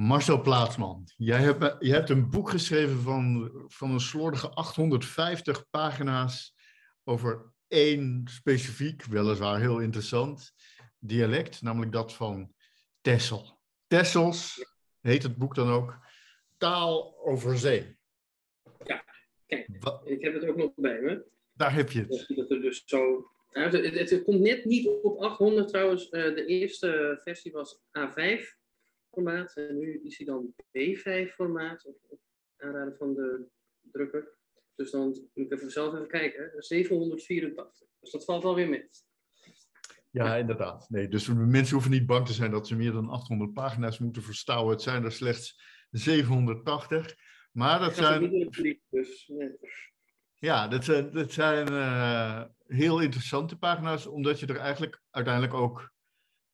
Marcel Plaatsman, jij hebt, jij hebt een boek geschreven van, van een slordige 850 pagina's over één specifiek, weliswaar heel interessant, dialect, namelijk dat van Tessel. Tessels heet het boek dan ook, Taal over Zee. Ja, kijk, ik heb het ook nog bij me. Daar heb je het. Dat er dus zo nou, het, het, komt net niet op 800 trouwens. Uh, de eerste versie was A5 formaat. En nu is hij dan B5 formaat. Op, op aanraden van de drukker. Dus dan moet ik even zelf even kijken. 784. Dus dat valt alweer met. Ja, inderdaad. Nee, dus mensen hoeven niet bang te zijn dat ze meer dan 800 pagina's moeten verstouwen. Het zijn er slechts 780. Maar dat zijn. Dus. Ja, dat zijn, dat zijn uh, heel interessante pagina's, omdat je er eigenlijk uiteindelijk ook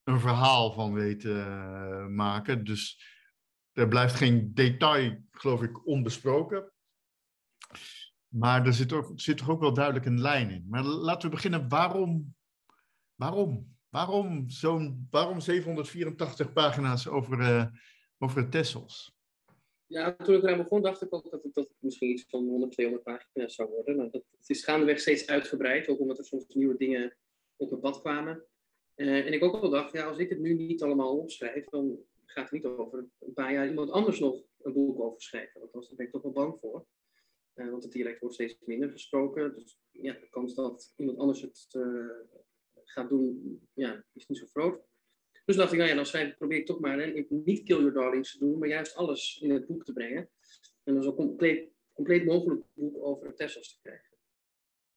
een verhaal van weet te uh, maken. Dus er blijft geen detail, geloof ik, onbesproken. Maar er zit, ook, zit toch ook wel duidelijk een lijn in. Maar laten we beginnen. Waarom? Waarom? Waarom, zo'n, waarom 784 pagina's over, uh, over Tessels? Ja, toen ik eraan begon, dacht ik ook dat het, dat misschien iets van 100, 200 pagina's zou worden. Maar dat, het is gaandeweg steeds uitgebreid, ook omdat er soms nieuwe dingen op het pad kwamen. Uh, en ik ook wel dacht, ja, als ik het nu niet allemaal opschrijf, dan gaat het niet over een paar jaar iemand anders nog een boek over schrijven. Want daar ben ik toch wel bang voor. Uh, want het dialect wordt steeds minder gesproken. Dus ja, de kans dat iemand anders het uh, gaat doen, ja, is niet zo groot. Dus dacht ik, nou ja, dan schrijf, probeer ik toch maar hè, niet Kill Your Darlings te doen, maar juist alles in het boek te brengen. En dan zo compleet, compleet mogelijk boek over Tessels te krijgen.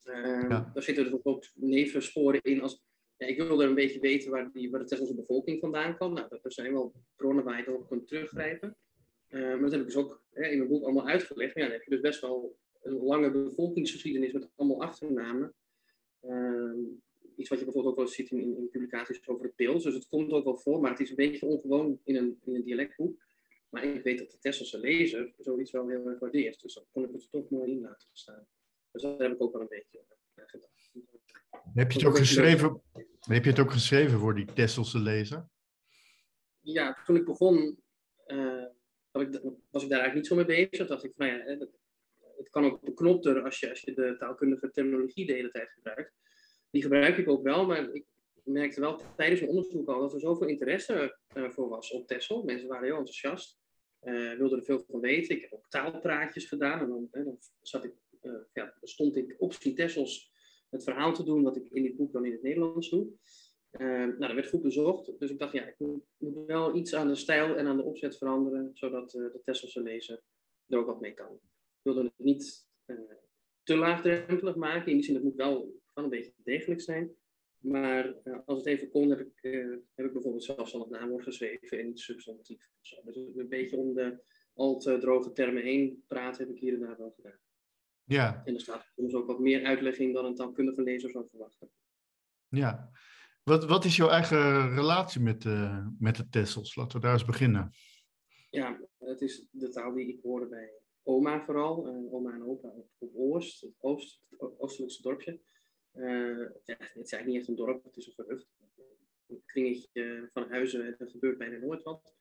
Uh, Daar zitten er ook nevensporen in. Als, ik wilde een beetje weten waar, die, waar de Tesselse bevolking vandaan kwam. Nou, er zijn wel bronnen waar je erop kunt teruggrijpen. Uh, maar dat heb ik dus ook hè, in mijn boek allemaal uitgelegd. Maar ja, dan heb je dus best wel een lange bevolkingsgeschiedenis met allemaal achternamen. Uh, iets wat je bijvoorbeeld ook wel ziet in, in, publicaties over de pils. Dus het komt ook wel voor, maar het is een beetje ongewoon in een, in een dialectboek. Maar ik weet dat de Tesselse lezer zoiets wel heel erg waardeert. Dus dan kon ik het toch mooi in laten staan. Dus daar heb ik ook wel een beetje aan gedacht. Heb je het ook geschreven, heb je het ook geschreven voor die Tesselse lezer? Ja, toen ik begon, uh, ik, was ik daar eigenlijk niet zo mee bezig. dacht ik nou ja, het, het kan ook beknopter als je, als je de taalkundige terminologie de hele tijd gebruikt die gebruik ik ook wel, maar ik merkte wel tijdens mijn onderzoek al dat er zoveel interesse uh, voor was op Texel. Mensen waren heel enthousiast, wilden er veel van weten. Ik heb ook taalpraatjes gedaan en dan, dan zat ik, ja, stond ik op Tessels het verhaal te doen wat ik in dit boek dan in het Nederlands doe. nou, dat werd goed bezocht, dus ik dacht, ja, ik moet, wel iets aan de stijl en aan de opzet veranderen, zodat de Tesselse lezer er ook wat mee kan. Ik wilde het niet te laagdrempelig maken, in die zin, het moet wel een beetje degelijk zijn. Maar uh, als het even kon, heb ik, uh, heb ik bijvoorbeeld zelfs al het naamwoord geschreven en niet substantief. Dus een beetje om de al te droge termen heen praten heb ik hier en daar wel gedaan. Ja. En er staat soms ook wat meer uitleg in dan een taalkundige lezer zou verwachten. Ja. Wat, wat is jouw eigen relatie met, uh, met de Tessels? Laten we daar eens beginnen. Ja, het is de taal die ik hoorde bij oma vooral. oma en opa op, op Oost, het, oost, het oostelijkste dorpje. Uh, ja, het is eigenlijk niet echt een dorp, het is een gerucht. Een kringetje van huizen, er gebeurt bijna nooit wat.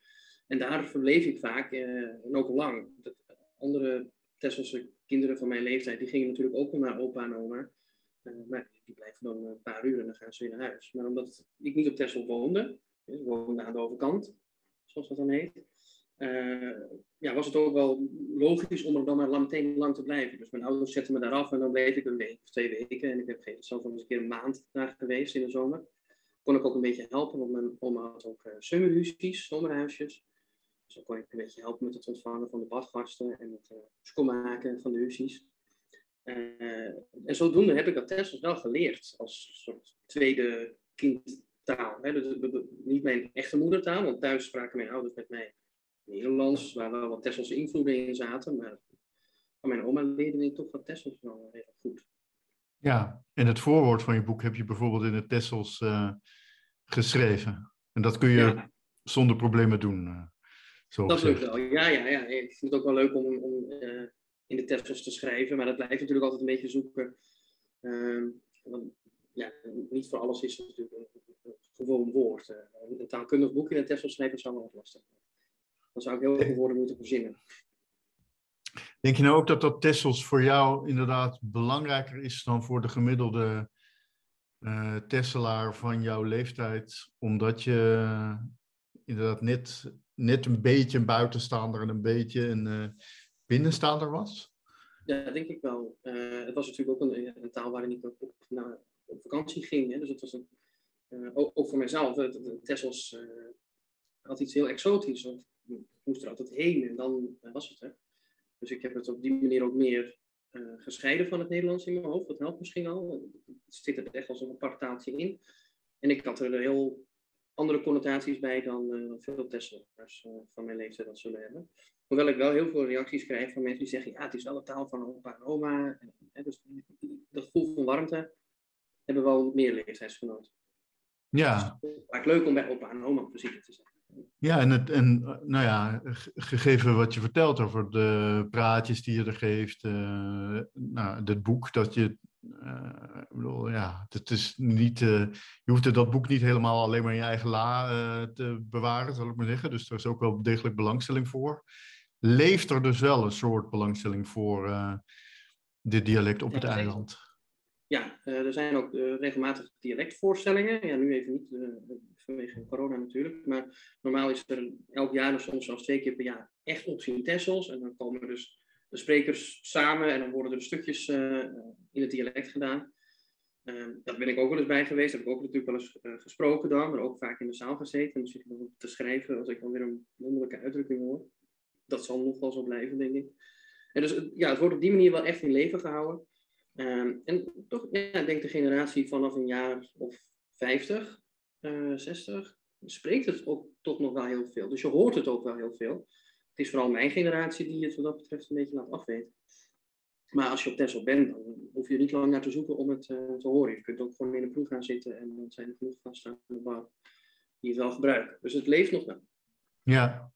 En daar verbleef ik vaak, uh, en ook lang. De andere Tesselse kinderen van mijn leeftijd, die gingen natuurlijk ook wel naar opa en oma. Uh, maar die blijven dan een paar uur en dan gaan ze weer naar huis. Maar omdat ik niet op Tessel woonde, ik woonde aan de overkant, zoals dat dan heet, uh, ja, was het ook wel logisch om er dan maar meteen lang te blijven. Dus mijn ouders zetten me daar af en dan bleef ik een week of twee weken. En ik heb zelf wel eens een keer een maand daar geweest in de zomer. Kon ik ook een beetje helpen, want mijn oma had ook uh, zomerhuisjes, zomerhuisjes. Dus dan kon ik een beetje helpen met het ontvangen van de badgasten en het uh, schoonmaken van de huisjes. en zodoende heb ik dat Tessels wel geleerd als soort tweede kindtaal. Hè? Dus, niet mijn echte moedertaal, want thuis spraken mijn ouders met mij Nederlands, waar wel wat Tesselse invloeden in zaten. Maar van mijn oma leerde ik toch wat Tessels wel heel goed. Ja, en het voorwoord van je boek heb je bijvoorbeeld in het Tessels uh, geschreven. En dat kun je ja. zonder problemen doen. Uh, zo dat lukt wel, ja, ja, ja. Ik vind het ook wel leuk om, om uh, in de Tessels te schrijven, maar dat blijft natuurlijk altijd een beetje zoeken. Ehm, want, ja, niet voor alles is het natuurlijk een, een gewoon woord. een taalkundig boek in het Tessels schrijven zou wel lastig zijn dan zou ik heel veel woorden moeten verzinnen. Denk je nou ook dat dat Tessels voor jou inderdaad belangrijker is dan voor de gemiddelde uh, Tesselaar van jouw leeftijd, omdat je inderdaad net, net een beetje een buitenstaander en een beetje een uh, binnenstaander was? Ja, denk ik wel. Uh, het was natuurlijk ook een, taal waarin ik op, naar, op vakantie ging. Hè? Dus het was een, ook, ook, voor mezelf. Tessels had iets heel exotisch. Ik moest er altijd heen en dan was het er. Dus ik heb het op die manier ook meer gescheiden van het Nederlands in mijn hoofd. Dat helpt misschien al. Het zit er echt als een apart taaltje in. En ik had er heel andere connotaties bij dan uh, veel Tesselaars uh, van mijn leeftijd dat zullen hebben. Hoewel ik wel heel veel reacties krijg van mensen die zeggen: ja, het is wel de taal van opa en oma. En, dus dat gevoel van warmte hebben wel meer leeftijdsgenoten. Ja. Dus het is leuk om bij opa en oma op visite te zijn. Ja, en, het, en nou ja, gegeven wat je vertelt over de praatjes die je er geeft, uh, nou, dit boek dat je, bedoel, ja, het is niet, uh, je hoeft dat boek niet helemaal alleen maar in je eigen la te bewaren, zal ik maar zeggen. Dus er is ook wel degelijk belangstelling voor. Leeft er dus wel een soort belangstelling voor dit dialect op het eiland? Ja, er zijn ook regelmatig dialectvoorstellingen. Ja, nu even niet vanwege corona natuurlijk. Maar normaal is er elk jaar, of soms zelfs twee keer per jaar, echt opzien Tessels. En dan komen dus de sprekers samen en dan worden er stukjes uh, in het dialect gedaan. Uh, daar ben ik ook wel eens bij geweest. Daar heb ik ook natuurlijk wel eens uh, gesproken dan, maar ook vaak in de zaal gezeten. En dan zit ik te schrijven als ik dan weer een wonderlijke uitdrukking hoor. Dat zal nog wel zo blijven, denk ik. En dus ja, het wordt op die manier wel echt in leven gehouden. Ehm, en toch, ja, ik denk de generatie vanaf een jaar of 50, 60, eh, spreekt het ook toch nog wel heel veel. Dus je hoort het ook wel heel veel. Het is vooral mijn generatie die het wat dat betreft een beetje laat afweten. Maar als je op Tesla bent, dan hoef je niet lang naar te zoeken om het uh, te horen. Je kunt ook gewoon in de proef gaan zitten en dan zijn er genoeg gasten aan de bar die het wel gebruiken. Dus het leeft nog wel. Ja,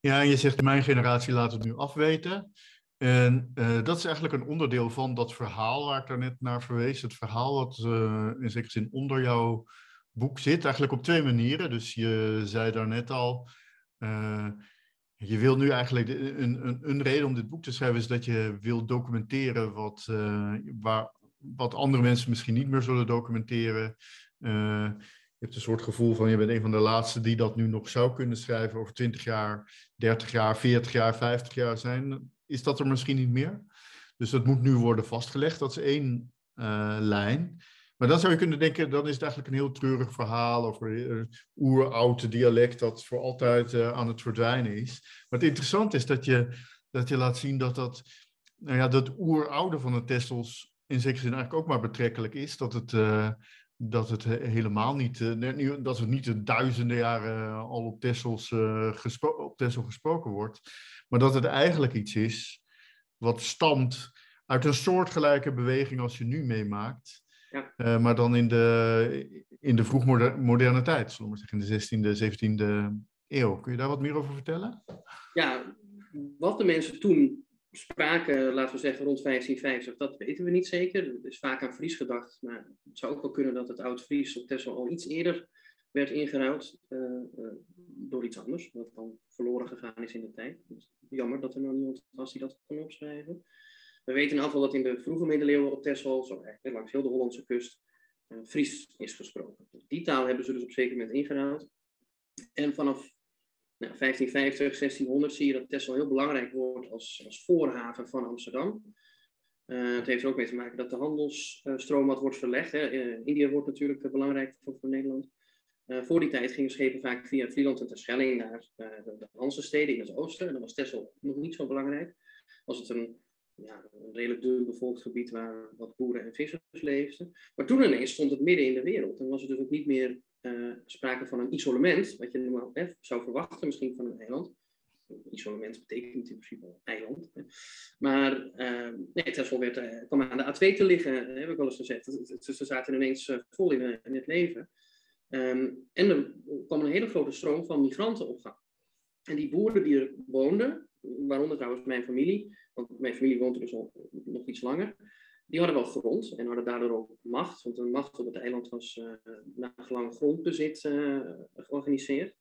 ja en je zegt mijn generatie laat het nu afweten. En uh, dat is eigenlijk een onderdeel van dat verhaal waar ik daar net naar verwees. Het verhaal wat uh, in zekere zin onder jouw boek zit eigenlijk op twee manieren. Dus je zei daarnet al, je wil nu eigenlijk, een, een, een, reden om dit boek te schrijven is dat je wil documenteren wat, uh, waar, wat andere mensen misschien niet meer zullen documenteren. Uh, je hebt een soort gevoel van je bent een van de laatste die dat nu nog zou kunnen schrijven over 20 jaar, 30 jaar, 40 jaar, 50 jaar zijn. Is dat er misschien niet meer? Dus dat moet nu worden vastgelegd. Dat is één lijn. Maar dan zou je kunnen denken, dan is het eigenlijk een heel treurig verhaal over een uh, oeroud dialect dat voor altijd uh, aan het verdwijnen is. Maar het interessante is dat je, dat je laat zien dat dat, nou ja, dat oeroude van de Tessels in zekere zin eigenlijk ook maar betrekkelijk is. Dat het, uh, dat het helemaal niet, uh, dat het niet de duizenden jaren al op Tessels, op gesproken wordt. Maar dat het eigenlijk iets is wat stamt uit een soortgelijke beweging als je nu meemaakt. Uh, maar dan in de, in de vroegmoderne tijd, zullen we zeggen, in de 16e, 17e eeuw. Kun je daar wat meer over vertellen? Ja, wat de mensen toen spraken, laten we zeggen rond 1550, dat weten we niet zeker. Er is vaak aan Fries gedacht, maar het zou ook wel kunnen dat het Oud-Fries op Texel al iets eerder werd ingeruild uh, uh, door iets anders, wat dan verloren gegaan is in de tijd. Dus jammer dat er nog niemand was die dat kon opschrijven. We weten in geval dat in de vroege middeleeuwen op Texel, zo eigenlijk langs heel de Hollandse kust, uh, Fries is gesproken. Die taal hebben ze dus op zeker moment ingehaald. En vanaf nou, 1550, 1600 zie je dat Texel heel belangrijk wordt als, als voorhaven van Amsterdam. Uh, het heeft er ook mee te maken dat de handelsstroom wat wordt verlegd. Hè. Uh, India wordt natuurlijk belangrijk voor, voor Nederland. Voor die tijd gingen schepen vaak via Vlieland en Terschelling naar de, de Hanse-steden in het oosten. En dan was Texel nog niet zo belangrijk. Was het een ja, een redelijk dun bevolkt gebied waar wat boeren en vissers leefden. Maar toen ineens stond het midden in de wereld. En was er dus ook niet meer uh, sprake van een isolement, wat je normaal eh, zou verwachten misschien van een eiland. Isolement betekent in principe een eiland. Hè. Maar uh, nee, werd, uh, kwam aan de A2 te liggen, heb ik wel eens gezegd. Ze zaten ineens vol in, het leven. Um, en er kwam een hele grote stroom van migranten op gang. En die boeren die er woonden, waaronder trouwens mijn familie, want mijn familie woont er dus al nog iets langer, die hadden wel grond en hadden daardoor ook macht, want de macht op het eiland was uh, nagelang grondbezit uh, georganiseerd.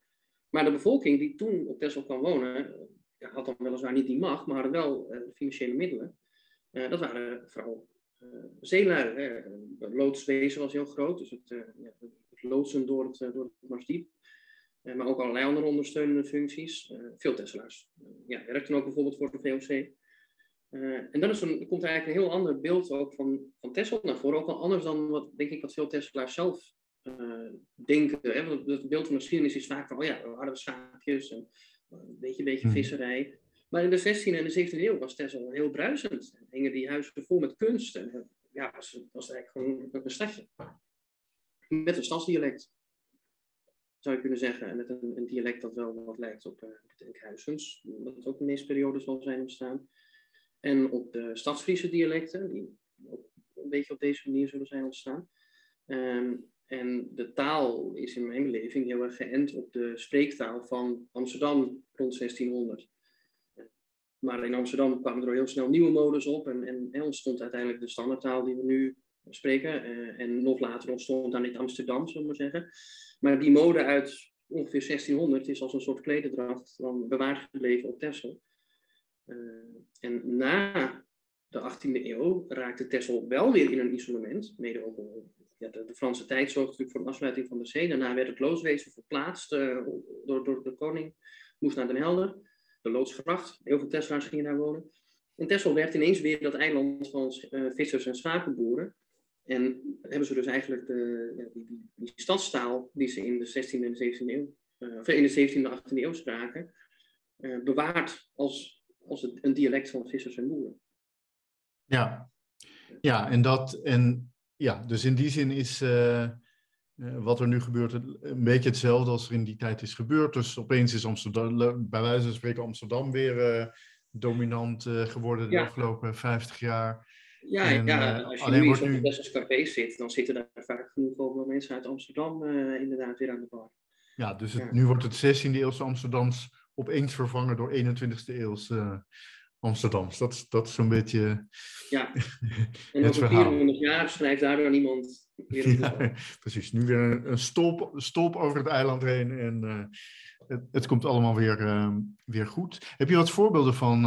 Maar de bevolking die toen op Texel kwam wonen, had dan weliswaar niet die macht, maar hadden wel financiële middelen. dat waren vooral zeelui. Het loodswezen was heel groot, dus het, het loodsen door het, door het Marsdiep. Eh, maar ook allerlei andere ondersteunende functies. Eh, veel Tesla's. Eh, ja, werkten ook bijvoorbeeld voor de VOC. En dan is een, komt er eigenlijk een heel ander beeld ook van, van Tesla naar voren. Ook wel anders dan wat, denk ik, wat veel Tesla's zelf denken. Hè? Want het beeld van de geschiedenis is vaak van, oh ja, we hadden schaapjes en een beetje, een beetje hmm. visserij. Maar in de 16e en de 17e eeuw was Tesla heel bruisend. En hingen die huizen vol met kunst. En ja, was, was eigenlijk gewoon een stadje. Met een stadsdialect zou je kunnen zeggen. En met een, een dialect dat wel wat lijkt op, uh, op het Enkhuizens, dat ook in deze periode zal zijn ontstaan. En op de Stadsfriese dialecten, die ook een beetje op deze manier zullen zijn ontstaan. Ehm, en de taal is in mijn beleving heel erg geënt op de spreektaal van Amsterdam rond 1600. Maar in Amsterdam kwamen er heel snel nieuwe modes op en, en, ontstond uiteindelijk de standaardtaal die we nu spreken. Uh, en nog later ontstond dan in Amsterdam, zullen we zeggen. Maar die mode uit ongeveer 1600 is als een soort klededracht dan bewaard gebleven op Texel. Uh, en na de 18e eeuw raakte Texel wel weer in een isolement. Mede ook ja, de, Franse tijd zorgde natuurlijk voor de afsluiting van de zee. Daarna werd het loodswezen verplaatst uh, door, door de koning. Moest naar Den Helder, de loodsgracht. Heel veel Tesselaars gingen daar wonen. En Texel werd ineens weer dat eiland van uh, vissers en schapenboeren. En hebben ze dus eigenlijk de, die, die, die, stadstaal die ze in de 16e en 17e eeuw, uh, of in de 17e en 18e eeuw spraken, bewaard als, als een dialect van vissers en boeren. Ja, ja en dat, en ja, dus in die zin is uh, wat er nu gebeurt een beetje hetzelfde als er in die tijd is gebeurd. Dus opeens is Amsterdam, bij wijze van spreken Amsterdam weer dominant geworden de afgelopen 50 jaar. Ja, ja eh, als je nu in nu... zo'n café zit, dan zitten daar vaak genoeg mensen uit Amsterdam inderdaad weer aan de bar. Ja, dus het, nu wordt het 16e eeuwse Amsterdams opeens vervangen door 21e eeuwse uh, Amsterdams. Dat, dat is zo'n beetje ja. En over 400 jaar schrijft daardoor niemand weer ja, Precies, nu weer een, stop, stop over het eiland heen en uh, het, het, komt allemaal weer, uh, weer goed. Heb je wat voorbeelden van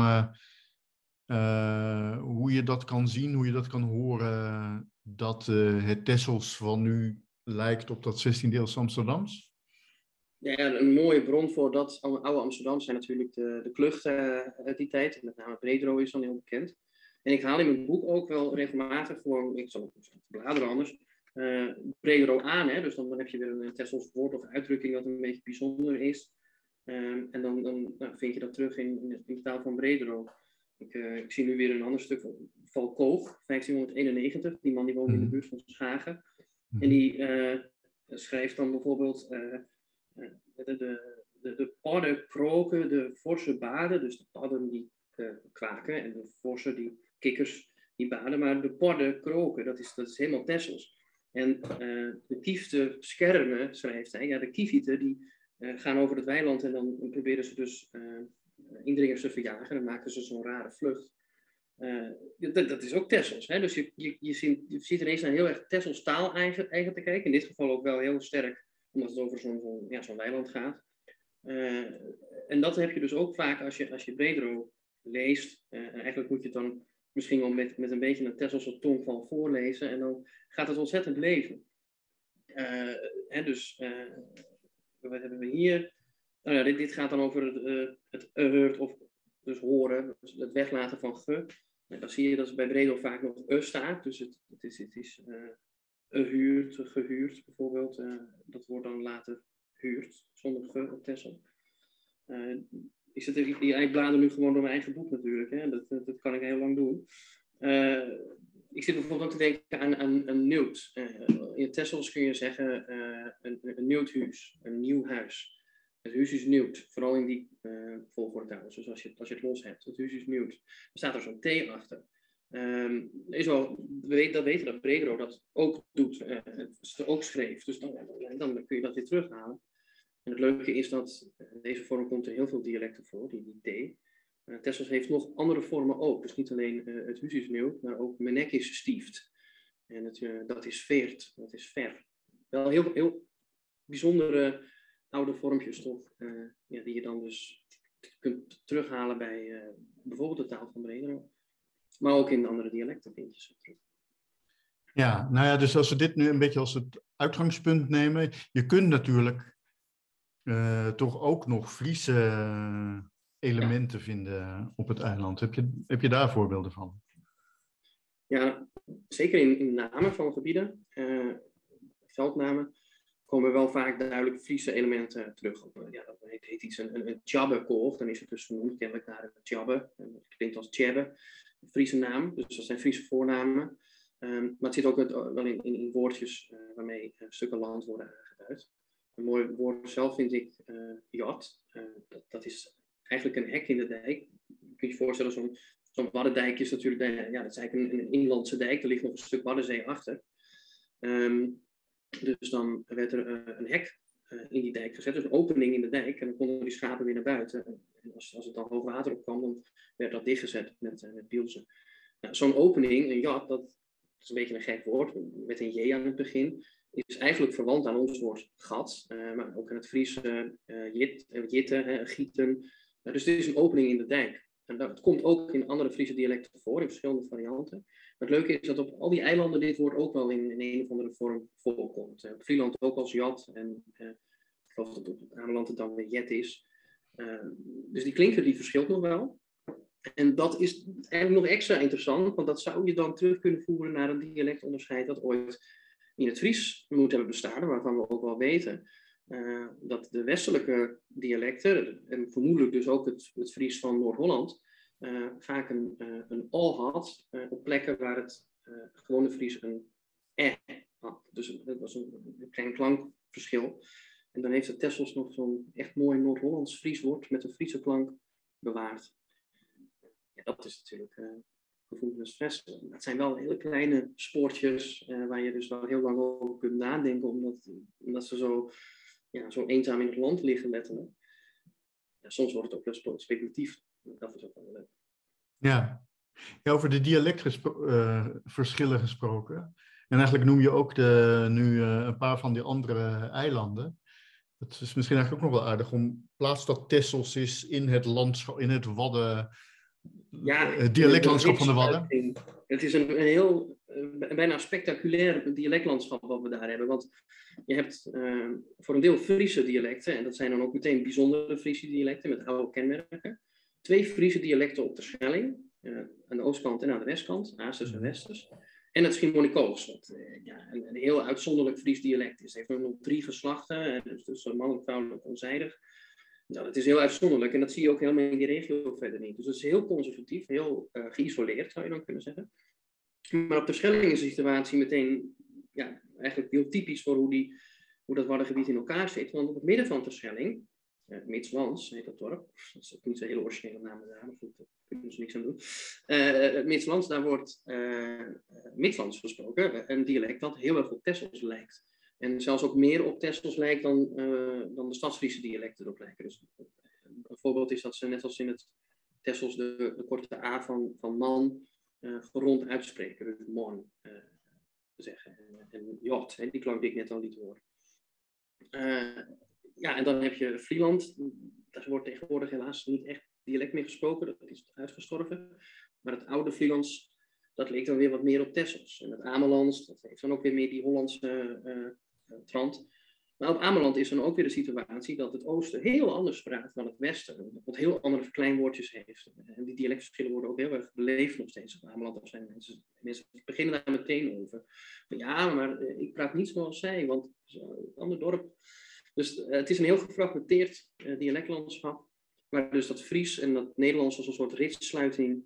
uh, hoe je dat kan zien, hoe je dat kan horen, dat het Tessels van nu lijkt op dat 16 deels Amsterdams? Ja, een mooie bron voor dat oude Amsterdam zijn natuurlijk de, de kluchten uit die tijd. Met name Bredero is dan heel bekend. En ik haal in mijn boek ook wel regelmatig gewoon, ik zal het bladeren anders, uh, Bredero aan. Hè? Dus dan, dan heb je weer een Tessels woord of uitdrukking dat een beetje bijzonder is. Um, en dan, dan nou, vind je dat terug in, in, de, taal van Bredero. Ik, uh, ik, zie nu weer een ander stuk van Valkoog, 1591. Die man die woont in de mhm. buurt van Schagen. Mhm. En die uh, schrijft dan bijvoorbeeld uh, de, de, de, de, padden kroken de forse baden. Dus de padden die kwaken en de forse die kikkers die baden. Maar de padden kroken, dat is, dat is helemaal Tessels. En de kiefte schermen, schrijft hij, ja, de kievieten die gaan over het weiland en dan proberen ze dus indringers te verjagen. Dan maken ze zo'n rare vlucht. Uh, dat, dat, is ook Tessels. Hè? Dus je, je, ziet, je ziet ineens een heel erg Tessels taal eigen, eigen te kijken. In dit geval ook wel heel sterk, omdat het over zo'n zo ja, zo'n weiland gaat. Uh, en dat heb je dus ook vaak als je, als je Bredero leest. Uh, eigenlijk moet je het dan misschien wel met, met een beetje een Tesselse tong van voorlezen. En dan gaat het ontzettend leven. en dus, wat hebben we hier? Nou ja, dit, dit gaat dan over het, uh, het of dus horen, dus het weglaten van ge. En dan zie je dat bij Bredel vaak nog e staat. Dus het, het is, het is gehuurd, bijvoorbeeld. Uh, dat wordt dan later huurd, zonder ge op Tessel. Uh, ik, zit, ik, ik blader nu gewoon door mijn eigen boek natuurlijk. Hè. Dat, dat, dat kan ik heel lang doen. ik zit bijvoorbeeld ook te denken aan, een nieuwt. in Tessels kun je zeggen een, een nieuw huis, een nieuw huis. Het huis is nieuw, vooral in die volgorde trouwens. Dus als je, als je het los hebt, het huis is nieuw. Er staat er zo'n T achter. Um, is wel, we dat weten dat Bredero dat ook doet, uh, het ook schreef. Dus dan, dan, kun je dat weer terughalen. En het leuke is dat uh, deze vorm komt in heel veel dialecten voor, die, die T. Uh, Tessels heeft nog andere vormen ook. Dus niet alleen het huis is nieuw, maar ook is stieft. En het, dat is veert, dat is ver. Wel heel, heel bijzondere oude vormpjes toch, ja, die je dan dus kunt terughalen bij bijvoorbeeld de taal van Brederode. Maar ook in andere dialecten vind je ze terug. Ja, nou ja, dus als we dit nu een beetje als het uitgangspunt nemen, je kunt natuurlijk uh, toch ook nog Friese elementen vinden op het eiland. Heb je, heb je daar voorbeelden van? Ja, zeker in, in namen van gebieden, uh, veldnamen, komen wel vaak duidelijk Friese elementen terug. Ja, dat heet, heet iets een, een, een dan is het dus genoemd kennelijk naar een tjabbe. Dat klinkt als tjebbe, een Friese naam, dus dat zijn Friese voornamen. Um, maar het zit ook wel in, in, in woordjes uh, waarmee uh, stukken land worden aangeduid. Een mooi woord zelf vind ik jat. Dat, dat, is eigenlijk een hek in de dijk. Je kunt je voorstellen, zo'n zo'n is natuurlijk ja, dat is een, een, inlandse dijk. Er ligt nog een stuk Waddenzee achter. Um, dus dan werd er een hek in die dijk gezet, dus een opening in de dijk. En dan konden die schapen weer naar buiten. En als, als het dan hoog water opkwam, dan werd dat dichtgezet met, met bielsen. Nou, zo'n opening, een jat, dat, is een beetje een gek woord, met een J aan het begin, is eigenlijk verwant aan ons woord gat, uh, maar ook in het Friese uh, jit, jitten, gieten. dus dit is een opening in de dijk. En dat komt ook in andere Friese dialecten voor, in verschillende varianten. Maar het leuke is dat op al die eilanden dit woord ook wel in, een of andere vorm voorkomt. op Vlieland ook als jat en ik geloof dat op het Ameland het dan weer jet is. dus die klinker die verschilt nog wel. En dat is eigenlijk nog extra interessant, want dat zou je dan terug kunnen voeren naar een dialectonderscheid dat ooit in het Fries moet hebben bestaan, waarvan we ook wel weten uh, dat de westelijke dialecten, en vermoedelijk dus ook het, het Fries van Noord-Holland, uh, vaak een, uh, een al had op plekken waar het gewone Fries een e had. Dus dat was een, klein klankverschil. En dan heeft het Tessels nog zo'n echt mooi Noord-Hollands Fries woord met een Friese klank bewaard dat is natuurlijk gevoelens. Dat zijn wel hele kleine spoortjes waar je dus wel heel lang over kunt nadenken, omdat, omdat ze zo, ja, zo eenzaam in het land liggen, letterlijk. Ja, soms wordt het ook wel speculatief. Dat is ook wel leuk. Ja, ja over de dialectverschillen uh, gesproken. En eigenlijk noem je ook de, nu een paar van die andere eilanden. Het is misschien eigenlijk ook nog wel aardig om plaats dat Tessels is in het landschap, in het Wadden ja, het dialectlandschap van de Wadden. Het is een, heel, bijna spectaculair dialectlandschap wat we daar hebben. Want je hebt uh, voor een deel Friese dialecten, en dat zijn dan ook meteen bijzondere Friese dialecten met oude kenmerken. Twee Friese dialecten op de Schelling, uh, aan de oostkant en aan de westkant, Aasters en mhm. Westers. En het Schiermonnikoos, wat uh, ja, een, een, heel uitzonderlijk Fries dialect is. Het heeft nog drie geslachten, dus, dus mannelijk, vrouwelijk, onzijdig. Nou, dat is heel uitzonderlijk en dat zie je ook helemaal in die regio verder niet. Dus het is heel conservatief, heel geïsoleerd zou je dan kunnen zeggen. Maar op de Schelling is de situatie meteen ja, eigenlijk heel typisch voor hoe, die, hoe dat Waddengebied in elkaar zit. Want op het midden van de Schelling, uh, Mitslands heet dat dorp, dat is ook niet zo'n hele originele naam daar, maar goed, daar kunnen ze niks aan doen. Uh, Mitslands, daar wordt uh, Midlands gesproken, een dialect dat heel erg op Tessels lijkt. En zelfs ook meer op Tessels lijkt dan, dan de Stadsfriese dialecten erop lijken. Dus een voorbeeld is dat ze net als in het Tessels de, de korte A van, van man uh, gerond uitspreken. Dus man uh, zeggen. En, en jot, die klank die ik net al liet horen. ja, en dan heb je Vlieland. Daar wordt tegenwoordig helaas niet echt dialect meer gesproken. Dat is uitgestorven. Maar het oude Vlielands, dat leek dan weer wat meer op Tessels. En het Amelands, dat heeft dan ook weer meer die Hollandse eh, trant. Maar op Ameland is dan ook weer de situatie dat het oosten heel anders praat dan het westen. Wat heel andere verkleinwoordjes heeft. En die dialectverschillen worden ook heel erg beleefd nog steeds op Ameland. Of zijn mensen, mensen beginnen daar meteen over. ja, maar eh, ik praat niet zoals zij, want een ander dorp. Dus uh, het is een heel gefragmenteerd uh, dialectlandschap. Waar dus dat Fries en dat Nederlands als een soort ritsluiting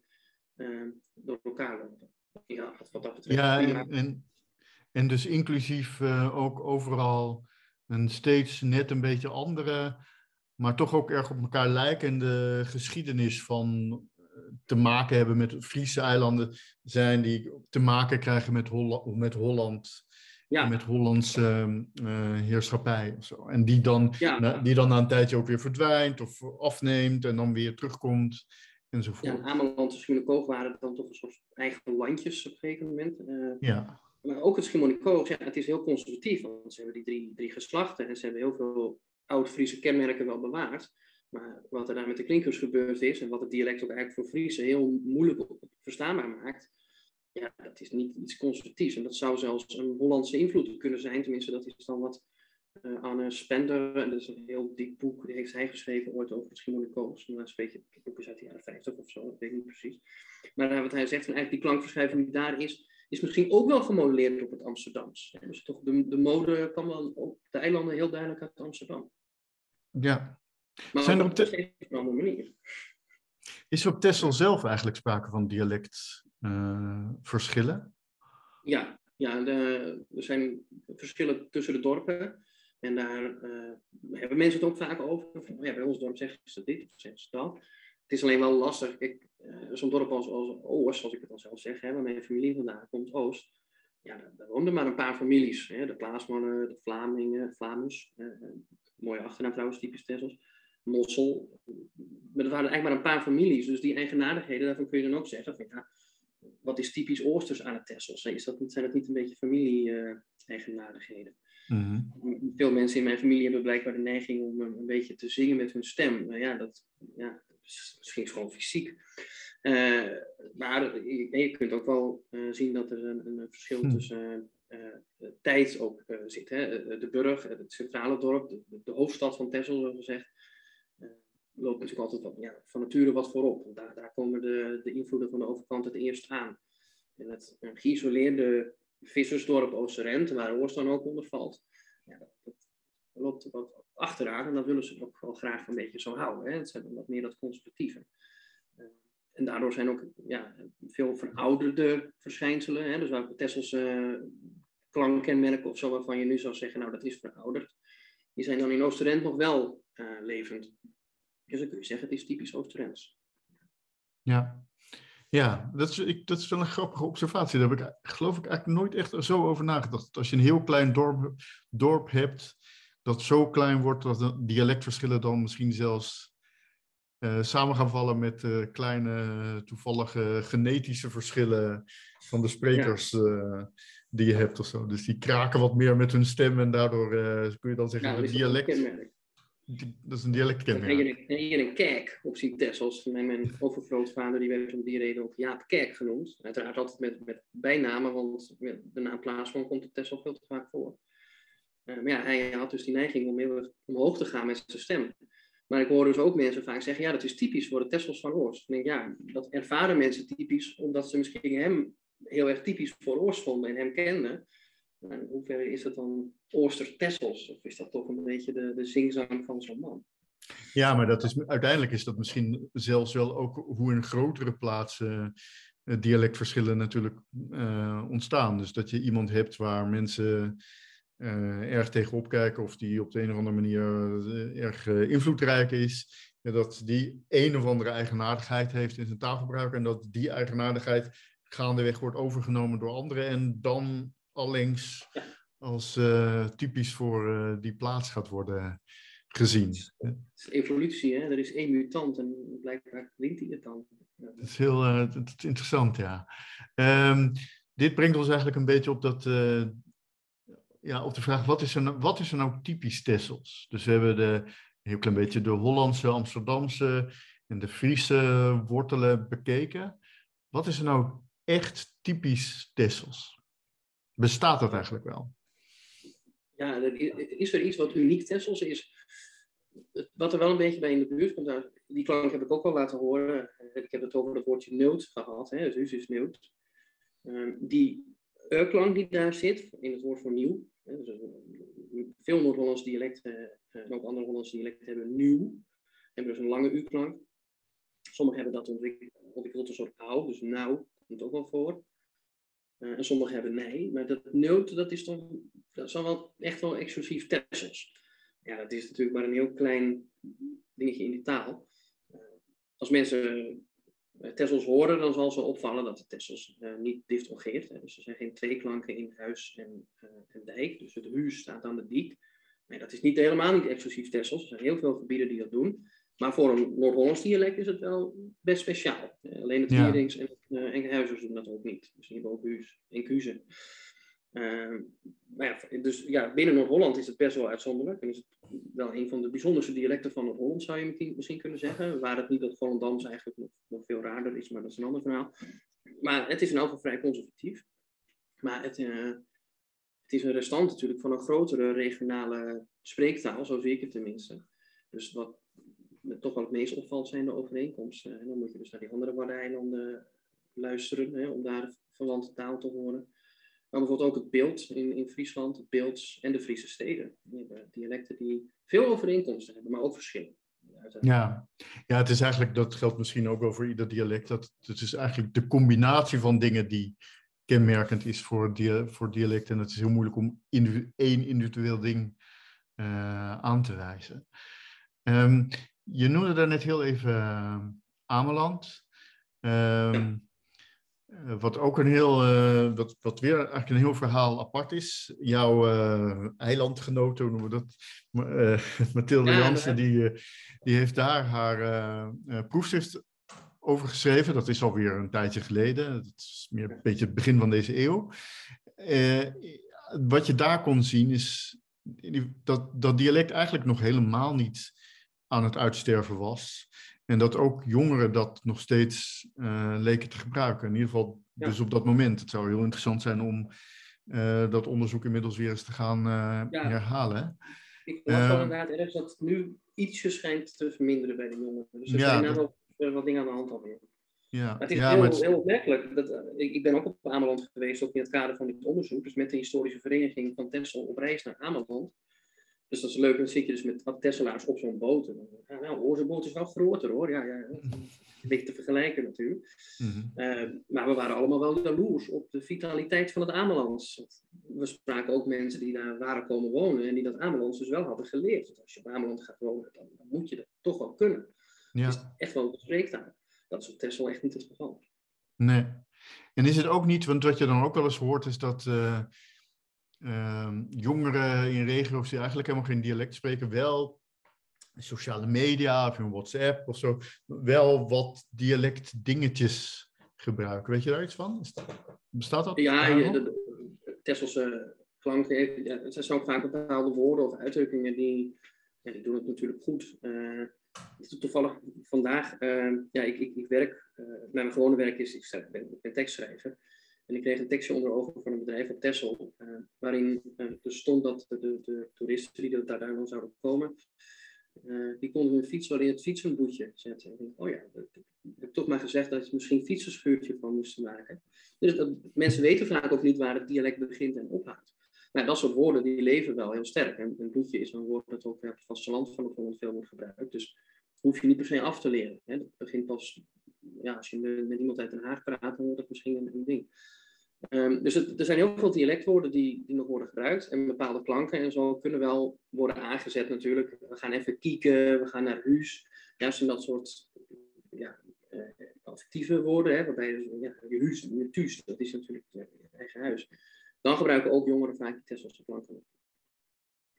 uh, door elkaar lopen. Ja, wat dat betreft. Ja, en, en dus inclusief ook overal een steeds net een beetje andere, maar toch ook erg op elkaar lijkende geschiedenis van eh, te maken hebben met Friese eilanden zijn die te maken krijgen met, Holland, met Holland. Ja. Met Hollandse uh, heerschappij of zo. En die dan, ja. die dan na een tijdje ook weer verdwijnt of afneemt en dan weer terugkomt enzovoort. Ja, Ameland en Schulekoog waren dan toch een soort eigen landjes op een gegeven moment. Uh, ja. Maar ook het Schiermonnikoog, ja, het is heel conservatief, want ze hebben die drie, drie geslachten en ze hebben heel veel oud-Friese kenmerken wel bewaard. Maar wat er daar met de klinkers gebeurd is en wat het dialect ook eigenlijk voor Friese heel moeilijk verstaanbaar maakt, ja, dat is niet iets constructiefs. En dat zou zelfs een Hollandse invloed kunnen zijn. Tenminste, dat is dan wat uh, Anne Spender, en dat is een heel dik boek, die heeft hij geschreven ooit over het is een beetje, het boek is uit de jaren 50 of zo, dat weet ik niet precies. Maar wat hij zegt, van eigenlijk die klankverschuiving die daar is, is misschien ook wel gemodelleerd op het Amsterdams. Dus toch de, de mode kwam wel op de eilanden heel duidelijk uit Amsterdam. Ja. Maar Zijn er op, een andere manier. Is er op Texel zelf eigenlijk sprake van dialectverschillen? Uh, ja, ja de, er zijn verschillen tussen de dorpen. En daar uh, hebben mensen het ook vaak over. Van, oh ja, bij ons dorp zeggen ze dit of zeggen ze dat. Het is alleen wel lastig. Kijk, uh, zo'n dorp als, als Oost, zoals ik het dan zelf zeg, hè, waar mijn familie vandaan komt, Oost. Ja, daar woonden maar een paar families. Hè, de Klaasmannen, de Vlamingen, Flamus. Uh, mooie achternaam trouwens, typisch Tessels. Mossel. Maar er waren eigenlijk maar een paar families. Dus die eigenaardigheden, daarvan kun je dan ook zeggen van ja, wat is typisch Oosters aan het Tessels? Is dat, zijn dat niet een beetje familie-eigenaardigheden? Mhm. Veel mensen in mijn familie hebben blijkbaar de neiging om een, beetje te zingen met hun stem. Nou ja, dat, ja, misschien gewoon fysiek. Uh, maar je, kunt ook wel uh, zien dat er een, een verschil hm. tussen uh, tijd ook zit. Hè? De Burg, het centrale dorp, de, de hoofdstad van Texel, zoals gezegd, loopt natuurlijk altijd wat, ja, van nature wat voorop. Daar, daar komen de, de invloeden van de overkant het eerst aan. En het geïsoleerde vissersdorp Oosterend, waar Oors dan ook onder valt, ja, dat, loopt wat achteraan en dat willen ze ook wel graag een beetje zo houden. Hè. Het zijn wat meer dat conservatieve. Uh, en daardoor zijn ook ja, veel verouderde verschijnselen. Hè. Dus waar Tesselse uh, klankkenmerken of zo, waarvan je nu zou zeggen, nou dat is verouderd. Die zijn dan in Oosterend nog wel uh, levend. Dus dan kun je zeggen, het is typisch Oosterends. Ja, ja, dat is, ik, dat is wel een grappige observatie. Daar heb ik geloof ik eigenlijk nooit echt zo over nagedacht. Als je een heel klein dorp, dorp hebt, dat zo klein wordt dat de dialectverschillen dan misschien zelfs uh, samen gaan vallen met uh, kleine toevallige genetische verschillen van de sprekers uh, die je hebt of zo. Dus die kraken wat meer met hun stem en daardoor kun je dan zeggen ja, dat dialect dat is een dialectkenmerk. En je, en je een kerk op zien Tessels. Mijn, mijn overgrootvader die werd om die reden ook Jaap Kerk genoemd. Uiteraard altijd met, met bijnamen, want de naam Plaatsman komt op Tessel veel te vaak voor. Maar ja, hij had dus die neiging om heel omhoog te gaan met zijn stem. Maar ik hoor dus ook mensen vaak zeggen, ja, dat is typisch voor de Tessels van Oost. Ik denk, ja, dat ervaren mensen typisch, omdat ze misschien hem heel erg typisch voor Oost vonden en hem kenden. in hoeverre is dat dan Ooster Tessels? Of is dat toch een beetje de, de zingzang van zo'n man? Ja, maar dat is, uiteindelijk is dat misschien zelfs wel ook hoe in grotere plaatsen uh, dialectverschillen natuurlijk uh, ontstaan. Dus dat je iemand hebt waar mensen uh, erg tegenop kijken of die op de een of andere manier erg invloedrijk is. dat die een of andere eigenaardigheid heeft in zijn taalgebruik en dat die eigenaardigheid gaandeweg wordt overgenomen door anderen en dan allengs als typisch voor die plaats gaat worden gezien. Het is evolutie, hè? er is één mutant en blijkbaar wint hij het dan. Dat is heel dat is interessant, ja. Um, dit brengt ons eigenlijk een beetje op, dat, ja, op de vraag, wat is, er nou, wat is er nou typisch Tessels? Dus we hebben de, een heel klein beetje de Hollandse, Amsterdamse en de Friese wortelen bekeken. Wat is er nou echt typisch Tessels? Bestaat dat eigenlijk wel? ja, is er iets wat uniek Tessels is? Wat er wel een beetje bij in de buurt komt, die klank heb ik ook al laten horen. Eh, ik heb het over het woordje neut gehad, hè, dus is neut. Uh, die klank die daar zit, in het woord voor nieuw. Dus veel Noord-Hollands dialecten uh, en ook andere Hollandse dialecten hebben nieuw. Hebben dus een lange U-klank. Sommigen hebben dat ontwikkeld, een soort oud, dus nou komt ook wel voor. Uh, en sommigen hebben nee, maar dat neut, dat is dan wel echt wel exclusief Tessels. Ja, dat is natuurlijk maar een heel klein dingetje in die taal. Als mensen Tessels horen, dan zal ze opvallen dat de Tessels uh, niet diftongeert. Dus er zijn geen twee klanken in huis en, en dijk. Dus het huis staat aan de diek. Nee, dat is niet, helemaal niet exclusief Tessels. Er zijn heel veel gebieden die dat doen. Maar voor een Noord-Hollands dialect is het wel best speciaal. alleen het Vierings en, uh, en doen dat ook niet. Dus die hebben ook huis en kuzen. Ehm, maar ja, dus ja, binnen Noord-Holland is het best wel uitzonderlijk. En is het wel een van de bijzonderste dialecten van Noord-Holland, zou je misschien kunnen zeggen. Waar het niet dat Volendams eigenlijk nog, nog, veel raarder is, maar dat is een ander verhaal. Maar het is in elk geval vrij conservatief. Maar het, uh, het is een restant natuurlijk van een grotere regionale spreektaal, zo zie ik het tenminste. Dus wat toch wel het meest opvalt zijn de overeenkomsten. En dan moet je dus naar die andere Waddeneilanden luisteren, hè, om daar verwante taal te horen. Maar bijvoorbeeld ook het beeld in, in Friesland, het beeld en de Friese steden. dialecten die veel overeenkomsten hebben, maar ook verschillen. Ja. ja, het is eigenlijk, dat geldt misschien ook voor ieder dialect, dat het is eigenlijk de combinatie van dingen die kenmerkend is voor, dia voor dialect. En het is heel moeilijk om één individueel ding uh, aan te wijzen. Um, je noemde daar net heel even uh, Ameland. Um, uh, wat ook een heel, uh, wat, wat weer eigenlijk een heel verhaal apart is. Jouw eilandgenoot, hoe noemen we dat? Mathilde ja, Jansen, die, die heeft daar haar proefschrift over geschreven. Dat is alweer een tijdje geleden. Dat is meer een beetje het begin van deze eeuw. wat je daar kon zien is dat dat dialect eigenlijk nog helemaal niet aan het uitsterven was. En dat ook jongeren dat nog steeds uh, leken te gebruiken. In ieder geval dus op dat moment. Het zou heel interessant zijn om uh, dat onderzoek inmiddels weer eens te gaan uh, ja. herhalen. Ik las wel inderdaad ergens dat het nu ietsje schijnt te verminderen bij de jongeren. Dus er ja, zijn dat... wel wat dingen aan de hand alweer. Ja, maar het is ja, heel, het... heel opmerkelijk. Dat, ik, ik, ben ook op Ameland geweest, ook in het kader van dit onderzoek. Dus met de historische vereniging van Texel op reis naar Ameland. Dus dat is leuk, dan zit je dus met Tesselaars op zo'n boot. En, ja, nou, onze boot is wel groter hoor. Ja, ja, een beetje te vergelijken natuurlijk. Mm maar we waren allemaal wel jaloers op de vitaliteit van het Amelands. We spraken ook mensen die daar waren komen wonen en die dat Amelands dus wel hadden geleerd. Want als je op Ameland gaat wonen, dan, dan moet je dat toch wel kunnen. Ja. Het is echt wel een spreektaal. Dat is op Texel echt niet het geval. Nee. En is het ook niet, want wat je dan ook wel eens hoort, is dat. Uh Ehm, jongeren in regio's die eigenlijk helemaal geen dialect spreken, wel sociale media of een WhatsApp of zo, wel wat dialect dingetjes gebruiken. Weet je daar iets van? bestaat dat? Ja, je, de, de Tesselse klanken, ja, het zijn ook vaak bepaalde woorden of uitdrukkingen die, ja, die doen het natuurlijk goed. Uh, toevallig vandaag, uh, ja, ik, ik, ik werk, uh, mijn gewone werk is, ik ben, ik ben tekstschrijver. En ik kreeg een tekstje onder ogen van een bedrijf op Texel, uh, waarin uh, er stond dat de, de, toeristen die daar dan zouden komen, uh, die konden hun fiets wel in het fietsenboetje zetten. Denk, oh ja, ik heb toch maar gezegd dat je misschien een fietsenschuurtje van moest maken. Dus dat, mensen weten vaak ook niet waar het dialect begint en ophoudt. Maar dat soort woorden die leven wel heel sterk. En een boetje is een woord dat ook op het vasteland van het Holland veel wordt gebruikt. Dus hoef je niet per se af te leren. Hè. Dat begint pas, ja, als je met, iemand uit Den Haag praat, dan wordt dat misschien een ding. Um, dus er zijn heel veel dialectwoorden die, die nog worden gebruikt. En bepaalde klanken en zo kunnen wel worden aangezet natuurlijk. We gaan even kieken, we gaan naar huis. Juist in dat soort ja, uh, affectieve woorden. Hè, waarbij dus, ja, je huis, je thuis, dat is natuurlijk je eigen huis. Dan gebruiken ook jongeren vaak die Tesselse klanken.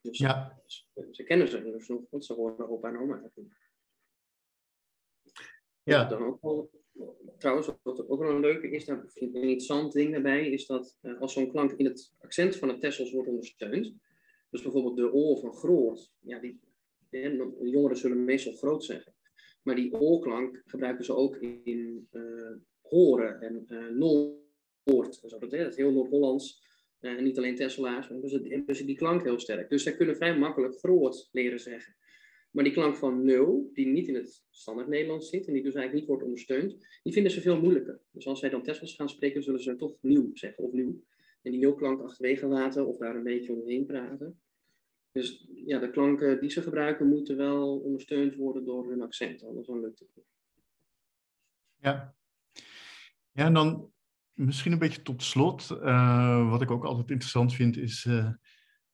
Dus ja. ze, ze kennen ze dus nog, want ze horen opa en oma. Ja. Dan ook wel trouwens, wat ook wel een leuke is, daar een interessant ding daarbij, is dat uh, als zo'n klank in het accent van het Tessels wordt ondersteund, dus bijvoorbeeld de oor van groot, ja, die, jongeren zullen meestal groot zeggen, maar die oorklank gebruiken ze ook in uh, horen en uh, noord, dat, is heel Noord-Hollands, niet alleen Tesselaars, dus, dus die klank heel sterk. Dus zij kunnen vrij makkelijk groot leren zeggen. Maar die klank van nul, die niet in het standaard Nederlands zit en die dus eigenlijk niet wordt ondersteund, die vinden ze veel moeilijker. Dus als zij dan Tessels gaan spreken, zullen ze toch nieuw zeggen of nieuw. En die nulklank achterwege laten of daar een beetje omheen praten. Dus ja, de klanken die ze gebruiken moeten wel ondersteund worden door hun accent, anders dan lukt het niet. Ja. Ja, en dan misschien een beetje tot slot. Uh, wat ik ook altijd interessant vind, is uh,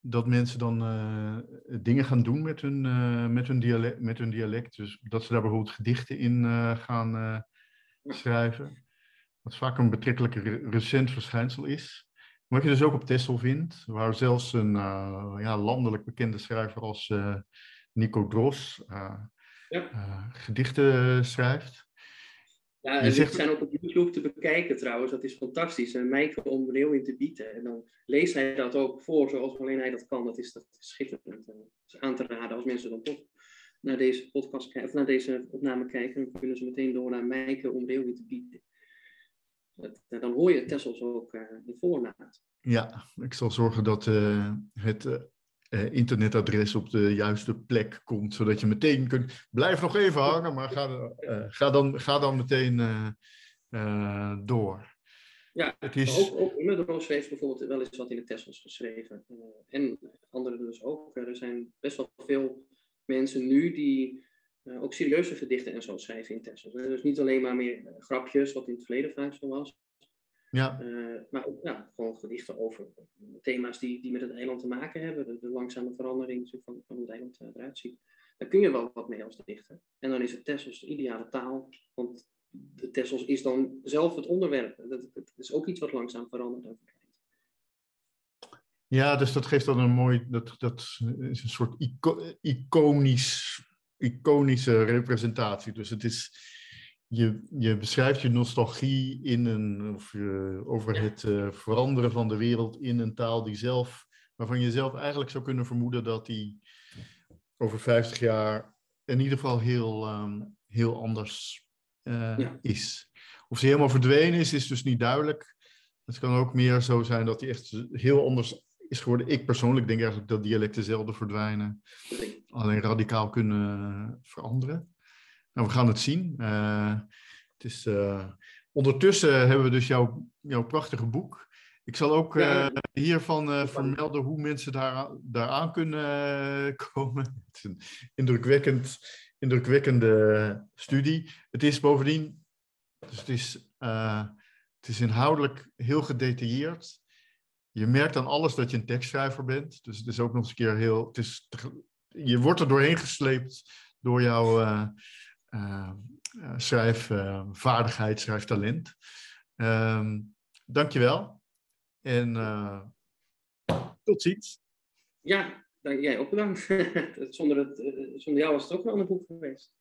dat mensen dan uh, dingen gaan doen met hun, uh, met, hun dialect, met hun dialect. Dus dat ze daar bijvoorbeeld gedichten in uh, gaan schrijven. Wat vaak een betrekkelijk re recent verschijnsel is. Wat je dus ook op Texel vindt, waar zelfs een ja, landelijk bekende schrijver als Nico Dros ja. gedichten schrijft. Ja, en zegt... zijn ook op YouTube te bekijken trouwens. Dat is fantastisch. En Mijke om in te bieden. En dan leest hij dat ook voor zoals alleen hij dat kan. Dat is, dat is schitterend. Dat is aan te raden als mensen dan toch naar deze podcast kijken, of naar deze opname kijken. Dan kunnen ze meteen door naar Mijke om in te bieden. Eh, dan hoor je Tessels ook uh, in voornaad. Ja, ik zal zorgen dat uh, het uh, internetadres op de juiste plek komt, zodat je meteen kunt. Blijf nog even hangen, maar ga, uh, ga, dan, ga dan meteen uh, door. Ja, het is... ook, ook Immerdroos heeft bijvoorbeeld wel eens wat in de Tessels geschreven. en anderen dus ook. Er zijn best wel veel mensen nu die ook serieuze gedichten en zo schrijven in Tessels. Dus niet alleen maar meer grapjes, wat in het verleden vaak zo was. Ja. Uh, maar ook ja, gewoon gedichten over thema's die, die met het eiland te maken hebben. De, langzame verandering van, van hoe het eiland eh, eruit ziet. Daar kun je wel wat mee als dichter. En dan is het Tessels de ideale taal. Want de Tessels is dan zelf het onderwerp. Dat, dat is ook iets wat langzaam verandert en Ja, dus dat geeft dan een mooi, dat, dat is een soort iconisch, iconische representatie. Dus het is, je, je beschrijft je nostalgie in een, of, over het uh, veranderen van de wereld in een taal die zelf, waarvan je zelf eigenlijk zou kunnen vermoeden dat die over 50 jaar in ieder geval heel, um, heel anders uh, ja. is. Of ze helemaal verdwenen is, is dus niet duidelijk. Het kan ook meer zo zijn dat die echt heel anders is geworden. Ik persoonlijk denk eigenlijk dat dialecten zelden verdwijnen, alleen radicaal kunnen veranderen. Nou, we gaan het zien. Uh, het is, uh, ondertussen hebben we dus jouw, jouw prachtige boek. Ik zal ook uh, hiervan vermelden hoe mensen daar, daaraan kunnen komen. Het is een indrukwekkend, indrukwekkende studie. Het is bovendien, dus het is, het is inhoudelijk heel gedetailleerd. Je merkt aan alles dat je een tekstschrijver bent. Dus het is ook nog eens een keer heel. Het is, je wordt er doorheen gesleept door jouw schrijfvaardigheid, schrijftalent. Uh, dankjewel. En uh, tot ziens. Ja, dank, jij ook bedankt. zonder, het, zonder jou was het ook wel een boek geweest.